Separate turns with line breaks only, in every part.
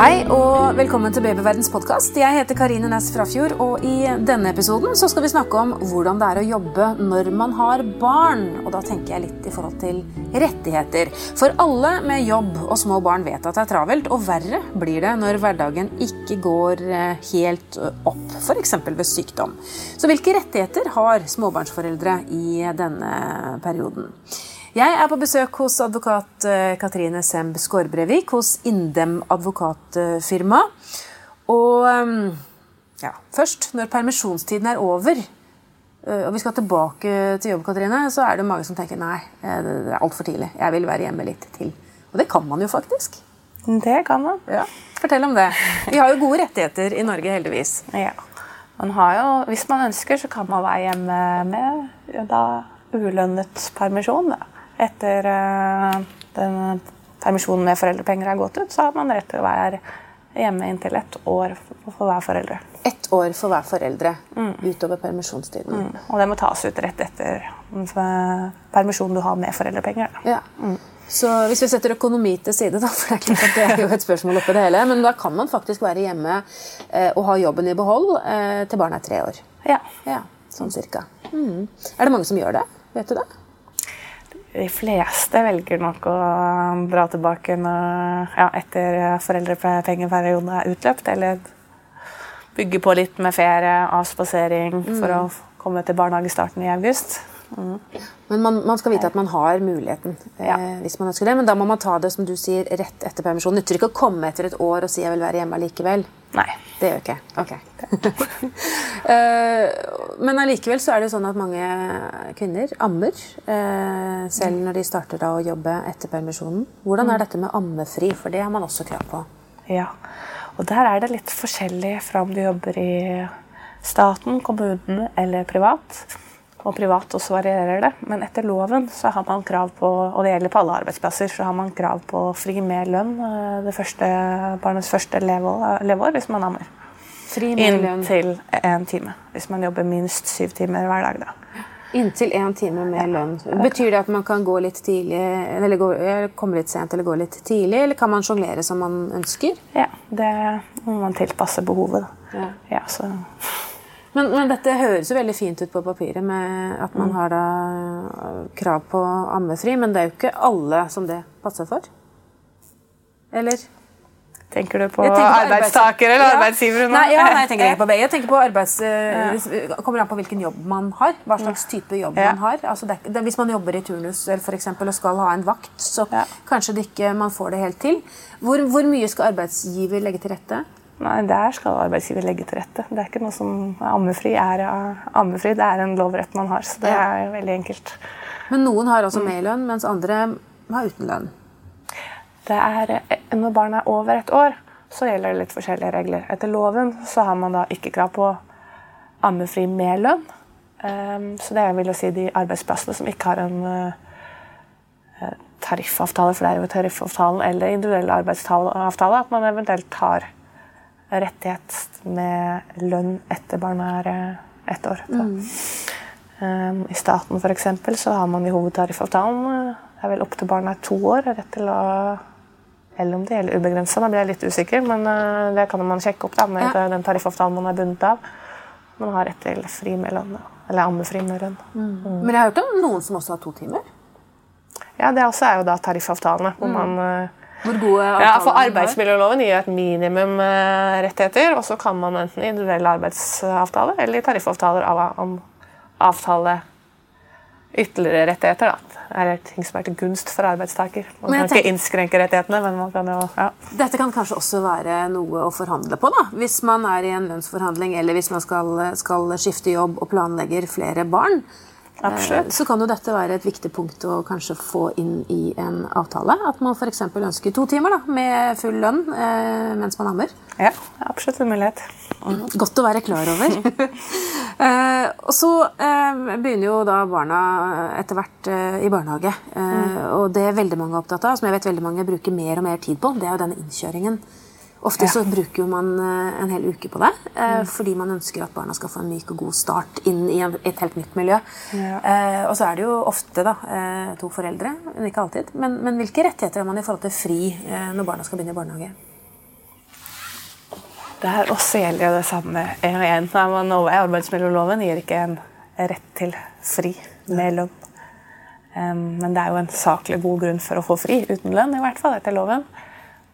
Hei og velkommen til Babyverdens podkast. Jeg heter Karine Næss Frafjord, og i denne episoden så skal vi snakke om hvordan det er å jobbe når man har barn. Og da tenker jeg litt i forhold til rettigheter. For alle med jobb og små barn vet at det er travelt, og verre blir det når hverdagen ikke går eh, helt opp, f.eks. ved sykdom. Så hvilke rettigheter har småbarnsforeldre i denne perioden? Jeg er på besøk hos advokat eh, Katrine Semb Skårbrevik hos Indem advokatfirma. Og ehm, ja, først, når permisjonstiden er over, eh, og vi skal tilbake til jobb, Katrine, så er det mange som tenker nei, eh, det er altfor tidlig. Jeg vil være hjemme litt til. Og det kan man jo faktisk.
Det kan man.
Ja. Fortell om det. Vi har jo gode rettigheter i Norge, heldigvis.
Ja. Man har jo, hvis man ønsker, så kan man være hjemme med da, ulønnet permisjon. Da etter uh, den permisjonen med foreldrepenger er gått ut, så har man rett til å være hjemme inntil ett år for hver foreldre.
Ett år for hver foreldre mm. utover permisjonstiden.
Mm. Og det må tas ut rett etter permisjonen du har med foreldrepenger.
Ja. Mm. Så hvis vi setter økonomi til side, da, for det er, det er jo et spørsmål oppi det hele, men da kan man faktisk være hjemme eh, og ha jobben i behold eh, til barnet er tre år.
Ja.
ja sånn cirka. Mm. Er det mange som gjør det? Vet du det?
De fleste velger nok å dra tilbake når, ja, etter foreldrepengeperioden er utløpt, eller bygge på litt med ferie, avspasering, mm. for å komme til barnehagestarten i august.
Mm. Men man, man, skal vite at man har muligheten eh, hvis man ønsker det. Men da må man ta det som du sier, rett etter permisjon. Nytter ikke å komme etter et år og si jeg vil være hjemme likevel.
Nei.
Det gjør ikke. Ok. eh, men allikevel så er det sånn at mange kvinner ammer Eh, selv når de starter da å jobbe etter permisjonen. Hvordan er mm. dette med ammefri? For det har man også krav på.
Ja, og der er det litt forskjellig fra om du jobber i staten, kommunen eller privat og privat også varierer det. Men etter loven så har man krav på, og det gjelder på alle arbeidsplasser, så har man krav på fri med lønn eh, det første, barnets første leveår, leveår hvis man ammer.
Fri med?
Inntil én time. Hvis man jobber minst syv timer hver dag. da.
Inntil én time med lønn. Betyr det at man kan gå litt tidlig, eller gå, komme litt sent eller gå litt tidlig, eller kan man sjonglere som man ønsker?
Ja, det må man tilpasse behovet. Da. Ja. Ja, så
men, men, dette høres jo veldig fint ut på papiret med at man mm. har da øh, krav på ammefri, men det er jo ikke alle som det passer for? Eller?
Tenker du på, på arbeidstaker eller ja. arbeidsgiver?
Nei, ja, nei, jeg tenker ikke på begge. Jeg tenker på arbeids... Øh, ja. kommer an på hvilken jobb man har. Hva slags type jobb ja. man har. Altså det, det, hvis man jobber i turnus for eksempel, og skal ha en vakt, så kanskje det ikke man får det helt til. Hvor, hvor mye skal arbeidsgiver legge til rette?
Nei, Der skal arbeidsgiver legge til rette. Det er ikke noe som Ammefri er, ammefri, det er en lovrett man har. Så det er veldig enkelt.
Men noen har også med lønn, mens andre har uten lønn?
Det er, når barn er over et år, så gjelder det litt forskjellige regler. Etter loven så har man da ikke krav på ammefri med lønn. Ehm, så det vil jo si de arbeidsplassene som ikke har en eh, tariffavtale, for det er jo tariffavtalen eller individuell arbeidsavtale, at man eventuelt har rettighet med lønn etter barnet er eh, ett år. Mm. Um, I staten for eksempel, så har man i hovedtariffavtalen eh, det er vel opp til barnet er to år rett til å Eller om det gjelder ubegrensa, da blir jeg litt usikker, men uh, det kan man sjekke opp da, med ja. den tariffavtalen man er bundet av. Man har rett til fri med lønn. Eller ammefri med lønn.
Mm. Mm. Men jeg har hørt om noen som også har to timer?
Ja, det også er jo da tariffavtalene. hvor mm. man uh,
hvor gode
ja, for Arbeidsmiljøloven gir et minimum uh, rettigheter. Og så kan man enten i individuell arbeidsavtale eller i tariffavtaler av, avtale ytterligere rettigheter. Da. Det er ting som er til gunst for arbeidstaker. Man kan tenker, ikke innskrenke rettighetene, men man kan jo ja.
Dette kan kanskje også være noe å forhandle på, da. Hvis man er i en lønnsforhandling, eller hvis man skal, skal skifte jobb og planlegger flere barn.
Absolutt.
Eh, så kan jo dette være et viktig punkt å kanskje få inn i en avtale. At man f.eks. ønsker to timer da, med full lønn eh, mens man ammer.
Ja, absolutt en mulighet.
Mm. Godt å være klar over. eh, og så eh, begynner jo da barna etter hvert eh, i barnehage. Eh, mm. Og det er veldig mange opptatt av, som jeg vet veldig mange bruker mer og mer tid på, det er jo denne innkjøringen. Ofte ja. så bruker man eh, en hel uke på det eh, mm. fordi man ønsker at barna skal få en myk og god start inn i et helt nytt miljø. Ja. Eh, og så er det jo ofte da, to foreldre, men ikke alltid. Men, men, hvilke rettigheter har man i forhold til fri når barna skal begynne i barnehage?
Der også gjelder jo det samme en. Arbeidsmiljøloven gir ikke en rett til fri med lønn. Men det er jo en saklig god grunn for å få fri uten lønn, i hvert fall etter loven.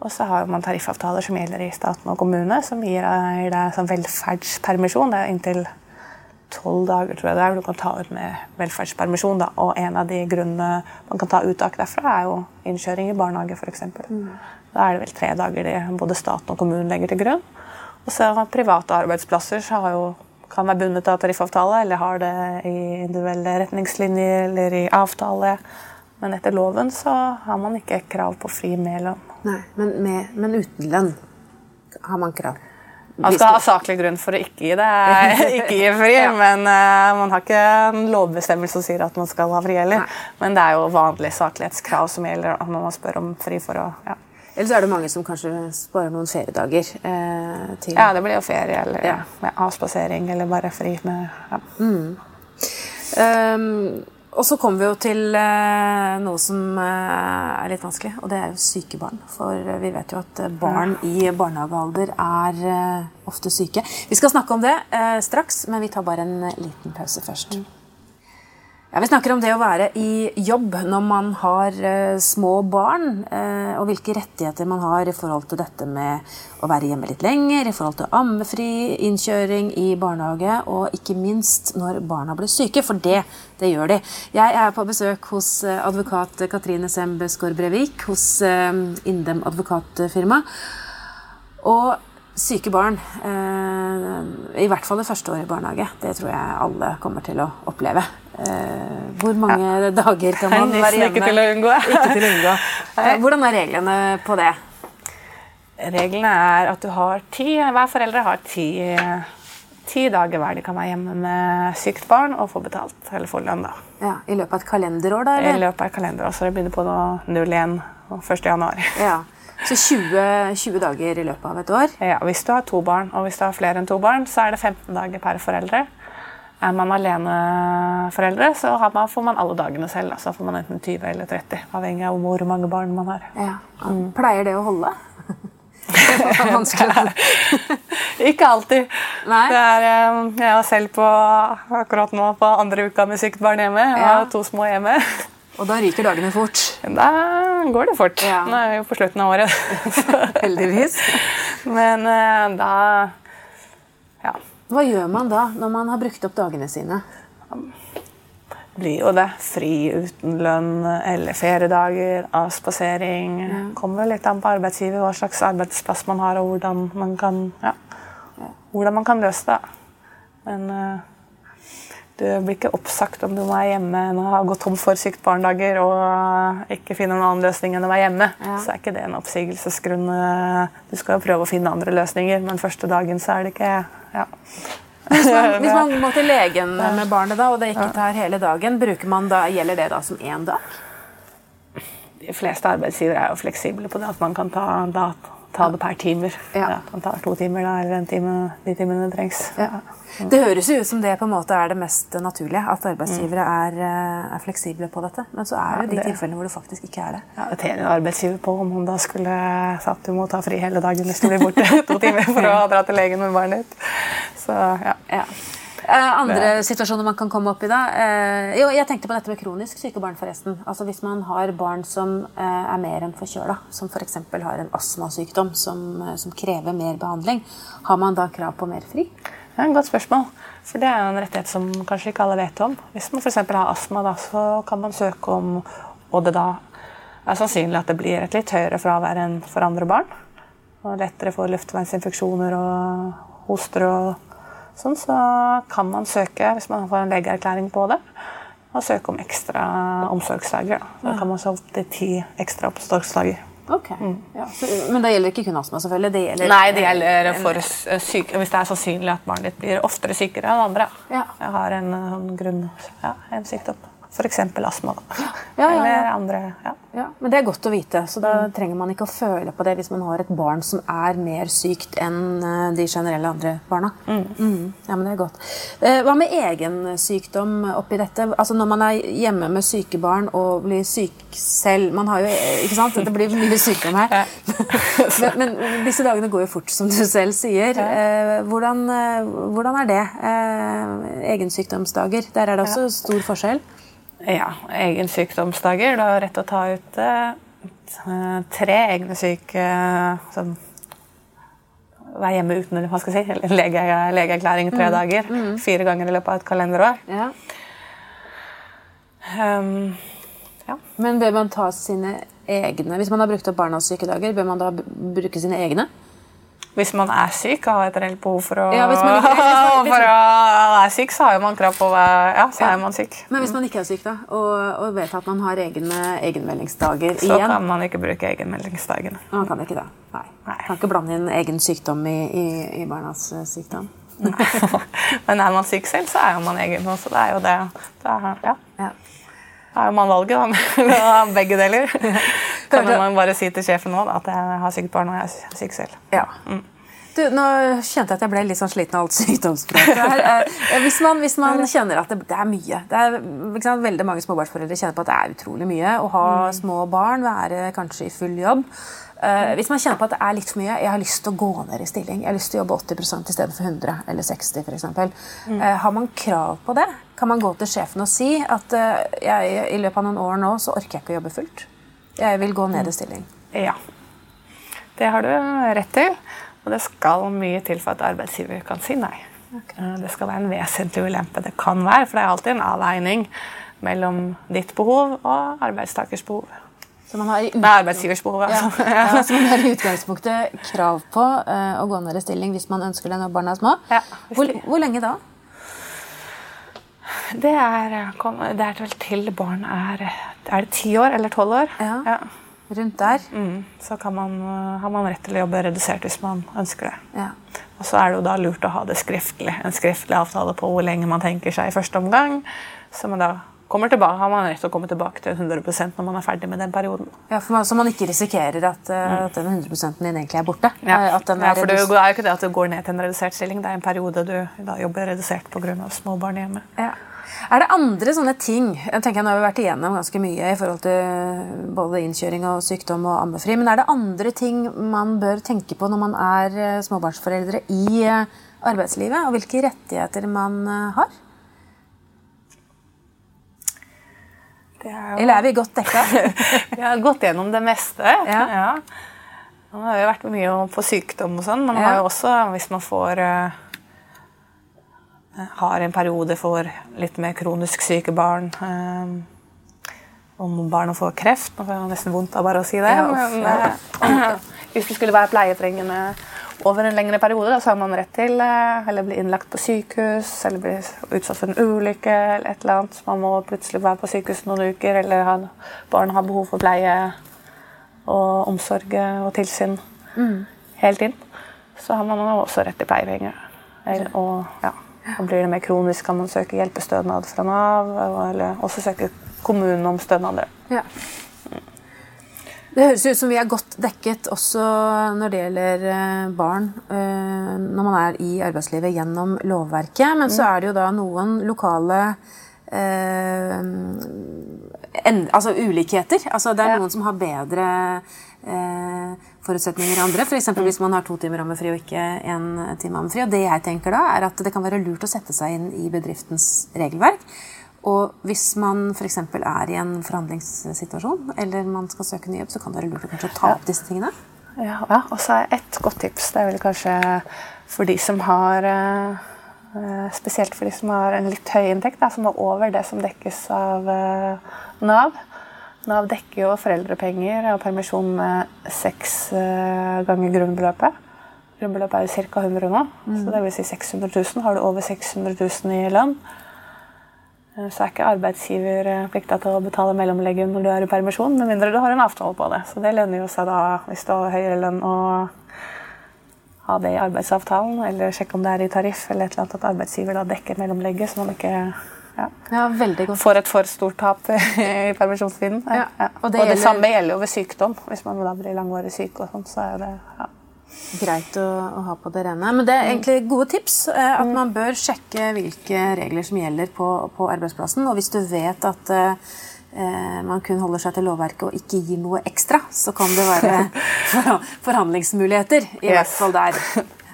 Og så har man tariffavtaler som gjelder i staten og kommune, som gir deg sånn velferdspermisjon. Det er inntil tolv dager tror jeg det er, du kan ta ut med velferdspermisjon. Da. Og en av de grunnene man kan ta uttak derfra, er jo innkjøring i barnehage f.eks. Mm. Da er det vel tre dager det både staten og kommunen legger til grunn. Og så private arbeidsplasser så har jo kan være bundet av tariffavtale, eller har det i individuelle retningslinjer eller i avtale. Men etter loven så har man ikke krav på fri lønn.
Nei, men, med, men uten lønn har man krav?
Man skal ha saklig grunn for å ikke gi det, ikke gi fri, ja. men uh, man har ikke en lovbestemmelse som sier at man skal ha fri heller. Men det er jo vanlige saklighetskrav som gjelder når man spør om fri for å ja.
Eller så er det mange som kanskje sparer noen feriedager. Eh,
til Ja, det blir jo ferie eller ja. Ja, avspasering eller bare fri med ja. Mm.
Um, og så kommer vi jo til eh, noe som eh, er litt vanskelig, og det er jo syke barn. For eh, vi vet jo at barn i barnehagealder er ofte syke. Vi skal snakke om det straks, men vi tar bare en liten pause først. Ja, Vi snakker om det å være i jobb når man har uh, små barn, uh, og hvilke rettigheter man har i forhold til dette med å være hjemme litt lenger, i forhold til ammefri, innkjøring i barnehage, og ikke minst når barna blir syke, for det, det gjør de. Jeg er på besøk hos uh, advokat Katrine Sembe Skårbrevik hos Indem advokatfirma. Og syke barn, i hvert fall det første året i barnehage, det tror jeg alle kommer til å oppleve. Eh, hvor mange ja. dager kan man være hjemme?
Ikke til å unngå.
til å unngå. Hvordan er reglene på det?
Reglene er at du har ti, hver forelder har ti, ti dager hver de kan være hjemme med sykt barn og få betalt eller få lønn. da.
Ja, I løpet av et kalenderår? da? Eller?
I løpet av et kalenderår, så det begynner på 01 og 1. januar.
Ja. Så 20, 20, dager i løpet av et år?
Ja, Hvis du har to barn, og hvis du har flere enn to barn, så er det 15 dager per foreldre. Er man aleneforeldre, så man, får man alle dagene selv. Så får man enten 20 eller 30, avhengig av hvor mange barn man har.
Ja. Mm. Pleier det å holde?
ikke alltid. Er, eh, jeg var selv på, akkurat nå på andre uka med sykt barn hjemme. Jeg har to små hjemme.
Og da ryker dagene fort?
Da går det fort. Ja. Nå er vi jo på slutten av året.
Heldigvis.
Men eh, da.
Hva gjør man da, når man har brukt opp dagene sine?
Blir jo det. Fri uten lønn eller feriedager, avspasering. Ja. Kommer litt an på arbeidsgiver, hva slags arbeidsplass man har, og hvordan man kan, ja, hvordan man kan løse det. Men uh, du blir ikke oppsagt om du må være hjemme når du har gått tom for sykt barnedager og ikke finner noen annen løsning enn å være hjemme. Ja. Så er ikke det en oppsigelsesgrunn. Du skal jo prøve å finne andre løsninger, men første dagen så er det ikke ja.
Hvis man, hvis man, må til legen med barnet da, og det ikke tar hele dagen, man da, gjelder det da som én dag?
De fleste arbeidsgivere er jo fleksible på det. At man kan ta, da, ta det per timer. Ja. man tar to timer da, eller en time, de timene det trengs. Ja.
Det høres jo ut som det på en måte er det mest naturlige, at arbeidsgivere mm. er, eh, er fleksible på dette. Men så er det jo de tilfellene hvor det faktisk ikke er det.
Ja, Det tjener arbeidsgiver på om hun da skulle satt du må ta fri hele dagen hvis du blir borte to timer for å dra til legen med barnet ditt. Så, ja.
Det. andre situasjoner man kan komme opp i da? Eh, jo, jeg tenkte på dette med kronisk syke barn. forresten. Altså Hvis man har barn som eh, er mer enn forkjøla, som f.eks. har en astmasykdom som, eh, som krever mer behandling, har man da krav på mer fri?
Det er en godt spørsmål. For det er jo en rettighet som kanskje ikke alle vet om. Hvis man f.eks. har astma, da, så kan man søke om Og det da er sannsynlig at det blir et litt høyere fravær enn for andre barn. Og lettere for luftveisinfeksjoner og hoster og sånn, så kan man søke, hvis man får en legeerklæring på det, og søke om ekstra omsorgsdager. Da, kan man så opp til ti ekstra omsorgsdager.
Ok, mm. ja, så, Men det gjelder ikke kun astma? selvfølgelig? Det
gjelder, Nei, det gjelder for syke, hvis det er sannsynlig at barnet ditt blir oftere sykere enn andre. Ja. Jeg har en, en grunn, ja, en sykdom. f.eks. astma.
ja.
Eller andre ja.
Ja, men Det er godt å vite, så da trenger man ikke å føle på det hvis man har et barn som er mer sykt enn eh, de generelle andre barna. Mm. Ja, men det er godt. Eh, Hva med egen sykdom oppi dette? Altså Når man er hjemme med syke barn og blir syk selv Man har jo, ikke sant? Det blir mye sykdom her. men, men disse dagene går jo fort, som du selv sier. Ja. Hvordan, eh, hvordan er det? Eh, Egensykdomsdager. Der er det også stor forskjell.
Ja, egen sykdomsdager. Har rett å ta ut uh, tre egne syke som Være hjemme uten hva skal jeg si, lege, legeerklæring tre tre dager. Fire ganger i løpet av et kalenderår.
Ja.
Um, ja.
Men bør man ta sine egne Hvis man har brukt opp barnas sykedager, bør man da bruke sine egne?
Hvis man er syk og har et reelt behov for å,
Ja, hvis man ikke- hvis man- hvis
for å er syk, så har jo man krav på å være Ja, så
Ja.
er man syk.
Men hvis man ikke er syk, da, og, og vet at man har egne egenmeldingsdager
Så
igjen
kan man ikke bruke egenmeldingsdagene.
Man kan ikke det. Nei.
Nei.
Kan ikke blande inn egen sykdom i, i, i barnas eh, sykdom.
Men er man syk selv, så er man egen også. Det er jo det. det er, ja. Har man valget, da. med Begge deler. Kan man bare si til sjefen nå da, at jeg har sykt barn og jeg er syk selv.
Ja. Du, nå kjente jeg at jeg ble litt sånn sliten av alt sykdomspratet her. Eh, Hvis man, hvis man kjenner at det, det er mye det er, sant, Veldig mange småbarnsforeldre kjenner på at det er utrolig mye å ha små barn, være kanskje i full jobb. Uh, hvis man kjenner på at det er litt for mye, jeg har lyst til å gå ned i stilling, jeg har lyst til å jobbe 80 i stedet for 100 eller 60 for eksempel. Uh, har man krav på det? Kan man gå til sjefen og si at uh, jeg, i løpet av noen år nå så orker jeg ikke å jobbe fullt? Jeg vil gå ned i stilling.
Ja. Det har du rett til. Og det skal mye til for at arbeidsgiver kan si nei. Okay. Det skal være en vesentlig ulempe. Det kan være, for det er alltid en avveining mellom ditt behov og arbeidstakers behov.
Så man har i
arbeidsgivers behov. Altså.
Ja, så man har i utgangspunktet krav på eh, å gå ned i stilling hvis man ønsker det når barna er små.
Ja,
hvor, hvor lenge da?
Det er, det er vel til barn er Er det ti år eller tolv år?
Ja. Rundt der?
Mm, så kan man, øh, har man rett til å jobbe redusert hvis man ønsker det.
Ja.
Og så er det jo da lurt å ha det skriftlig. En skriftlig avtale på hvor lenge man tenker seg i første omgang. Så man da kommer tilbake, har man rett til å komme tilbake til 100% når man er ferdig med den perioden.
Ja, man, så man ikke risikerer at, mm. at den 100 din egentlig er borte? Ja, den
Mm. ja,
er
for det er jo ikke det at du går ned til en redusert stilling. Det er en periode du da jobber redusert pga. småbarn hjemme.
ja. Er det andre sånne ting jeg tenker Nå har vi vært igjennom ganske mye i forhold til både innkjøring og sykdom og ammefri. Men er det andre ting man bør tenke på når man er eh, småbarnsforeldre i eh, arbeidslivet? Og hvilke rettigheter man eh, har?
Det er jo
Eller er vi godt dekka?
Vi har gått gjennom det meste.
Ja.
Nå har jo vært mye på sykdom og sånn, men man
Ja.
har jo også, hvis man får eh, har en periode for litt mer kronisk syke barn eh, Om barna får kreft Nå får jeg nesten vondt av bare å si det.
Ja,
men,
ja.
eh, hvis det skulle være pleietrengende over en lengre periode, da, så har man rett til eh, eller bli innlagt på sykehus eller bli utsatt for en ulykke eller et eller annet. Så man må plutselig være på sykehus noen uker, eller ha, barn har behov for pleie og omsorg og tilsyn hele tiden. Så har man også rett til pleiepenger. Og, ja. Og blir det mer kronisk, kan man søke hjelpestønad fra Nav, eller også søke kommunen om stønader.
Ja. Det høres ut som vi er godt dekket også når det gjelder eh, barn eh, når man er i arbeidslivet gjennom lovverket. Men så er det jo da noen lokale eh, en, altså ulikheter. Altså det er noen som har bedre eh, forutsetninger enn andre. F.eks. hvis man har to timer ammefri og ikke én time ammefri. Og det jeg tenker da, er at det kan være lurt å sette seg inn i bedriftens regelverk. Og hvis man f.eks. er i en forhandlingssituasjon, eller man skal søke ny jobb, så kan det være lurt å kanskje ta opp disse tingene.
Ja, ja. Og så er et godt tips. Det er vel kanskje for de som har eh, Spesielt for de som har en litt høy inntekt, da, som er over det som dekkes av eh, Nav. Nav dekker jo foreldrepenger og permisjon med seks eh, ganger grunnbeløpet. Grunnbeløpet er jo ca. 100 nå, så det vil si 600 000. Har du over 600 000 i lønn, eh, så er ikke arbeidsgiver eh, plikta til å betale mellomlegget når du er i permisjon, med mindre du har en avtale på det. Så det lønner jo seg da, hvis du har høyere lønn, å ha det i arbeidsavtalen, eller sjekke om det er i tariff, eller et eller annet at arbeidsgiver da dekker mellomlegget, så man ikke Ja.
Ja, veldig godt.
Får et for stort tap i permisjonstiden.
Ja,
Og
og
det,
det gjelder-
samme gjelder jo ved sykdom. Hvis man da blir langvarig syk, og sånn, så er det ja.
Greit å, å ha på det rene. Men det er egentlig gode tips. eh, At man bør sjekke hvilke regler som gjelder på, på arbeidsplassen. Og hvis du vet at eh, eh, man kun holder seg til lovverket og ikke gir noe ekstra, så kan det være forhandlingsmuligheter. I
Yes.
hvert fall der.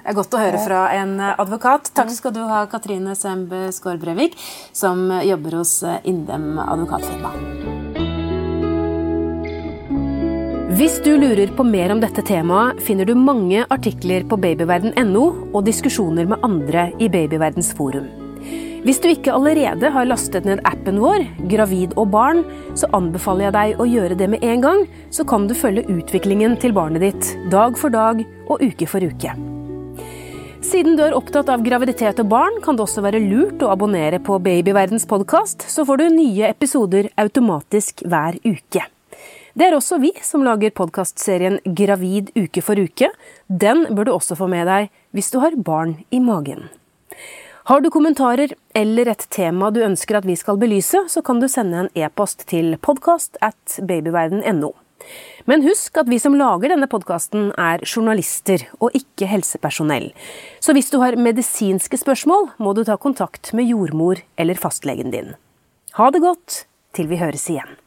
Det er godt å høre fra en advokat. Takk skal du ha, Katrine Sembe Skårbrevik, som jobber hos eh, Indem advokatfirma. Hvis du lurer på mer om dette temaet, finner du mange artikler på babyverden.no og diskusjoner med andre i Babyverdens forum. Hvis du ikke allerede har lastet ned appen vår, Gravid og barn, så anbefaler jeg deg å gjøre det med en gang, så kan du følge utviklingen til barnet ditt dag for dag og uke for uke. Siden du er opptatt av graviditet og barn, kan det også være lurt å abonnere på Babyverdens podkast, så får du nye episoder automatisk hver uke. Det er også vi som lager podkastserien Gravid uke for uke. Den bør du også få med deg hvis du har barn i magen. Har du kommentarer eller et tema du ønsker at vi skal belyse, så kan du sende en e-post til podkast at babyverden.no. Men husk at vi som lager denne podkasten er journalister og ikke helsepersonell. Så hvis du har medisinske spørsmål, må du ta kontakt med jordmor eller fastlegen din. Ha det godt til vi høres igjen.